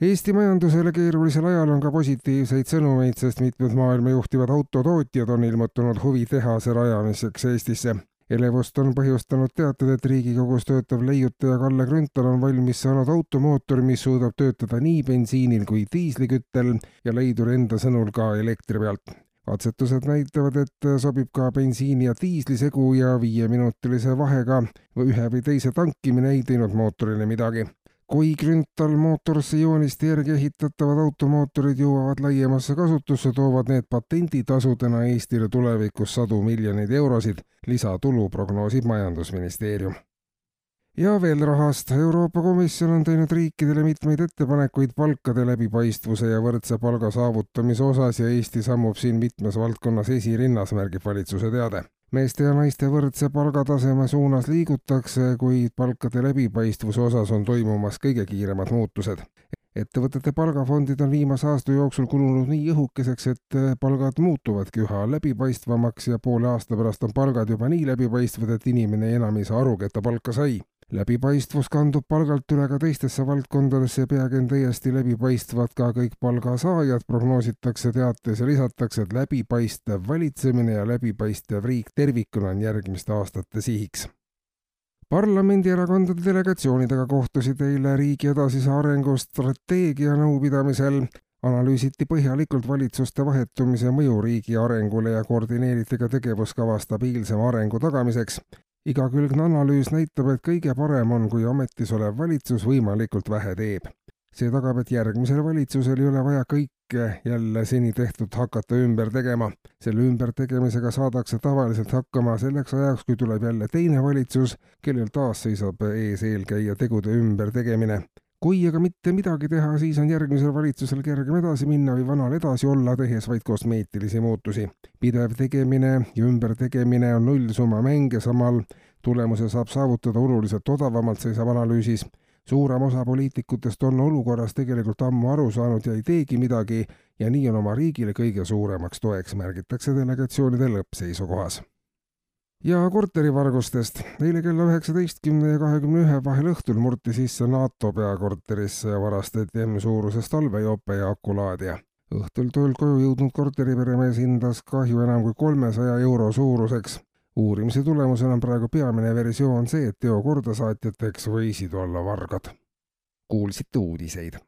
Eesti majandusele keerulisel ajal on ka positiivseid sõnumeid, sest mitmed maailma juhtivad autotootjad on ilmutanud huvi tehase rajamiseks Eestisse. elevust on põhjustanud teated, et Riigikogus töötav leiutaja Kalle Grünthal on valmis saanud automootori, mis suudab töötada nii bensiinil kui diisliküttel ja leiduri enda sõnul ka elektri pealt katsetused näitavad, et sobib ka bensiini ja diisli segu ja viieminutilise vahega ühe või teise tankimine ei teinud mootorile midagi. Kui Grünthal mootorisse joonisti järgi ehitatavad automootorid jõuavad laiemasse kasutusse, toovad need patenditasudena Eestile tulevikus sadu miljoneid eurosid. lisatulu prognoosib Majandusministeerium ja veel rahast. Euroopa Komisjon on teinud riikidele mitmeid ettepanekuid palkade läbipaistvuse ja võrdse palga saavutamise osas ja Eesti sammub siin mitmes valdkonnas esirinnas, märgib valitsuse teade. Meeste ja naiste võrdse palgataseme suunas liigutakse, kuid palkade läbipaistvuse osas on toimumas kõige kiiremad muutused. Ettevõtete palgafondid on viimase aasta jooksul kulunud nii õhukeseks, et palgad muutuvadki üha läbipaistvamaks ja poole aasta pärast on palgad juba nii läbipaistvad, et inimene enam ei saa aru, keda palka sai läbipaistvus kandub palgalt üle ka teistesse valdkondadesse peagi on täiesti läbipaistvad ka kõik palgasaajad, prognoositakse teates ja lisatakse, et läbipaistev valitsemine ja läbipaistev riik tervikuna on järgmiste aastate sihiks. parlamendierakondade delegatsioonidega kohtusid eile riigi edasise arengu strateegia nõupidamisel. Analüüsiti põhjalikult valitsuste vahetumise mõju riigi arengule ja koordineeriti ka tegevuskava stabiilsema arengu tagamiseks igakülgne analüüs näitab, et kõige parem on, kui ametis olev valitsus võimalikult vähe teeb. see tagab, et järgmisel valitsusel ei ole vaja kõike jälle seni tehtut hakata ümber tegema. selle ümbertegemisega saadakse tavaliselt hakkama selleks ajaks, kui tuleb jälle teine valitsus, kellel taas seisab ees eelkäija tegude ümbertegemine kui aga mitte midagi teha, siis on järgmisel valitsusel kergem edasi minna või vanal edasi olla, tehes vaid kosmeetilisi muutusi. pidev tegemine ja ümbertegemine on nullsumma mäng ja samal tulemuse saab saavutada oluliselt odavamalt, seisab analüüsis. suurem osa poliitikutest on olukorras tegelikult ammu aru saanud ja ei teegi midagi ja nii on oma riigile kõige suuremaks toeks, märgitakse delegatsioonide lõppseisukohas ja korterivargustest. eile kella üheksateistkümne ja kahekümne ühe vahel õhtul murti sisse NATO peakorterisse ja varastati M-suurusest talvejoope ja akulaadija. õhtul töölt koju jõudnud korteriperemees hindas kahju enam kui kolmesaja euro suuruseks. uurimise tulemusena on praegu peamine versioon see, et teo kordasaatjateks võisid olla vargad. kuulsite uudiseid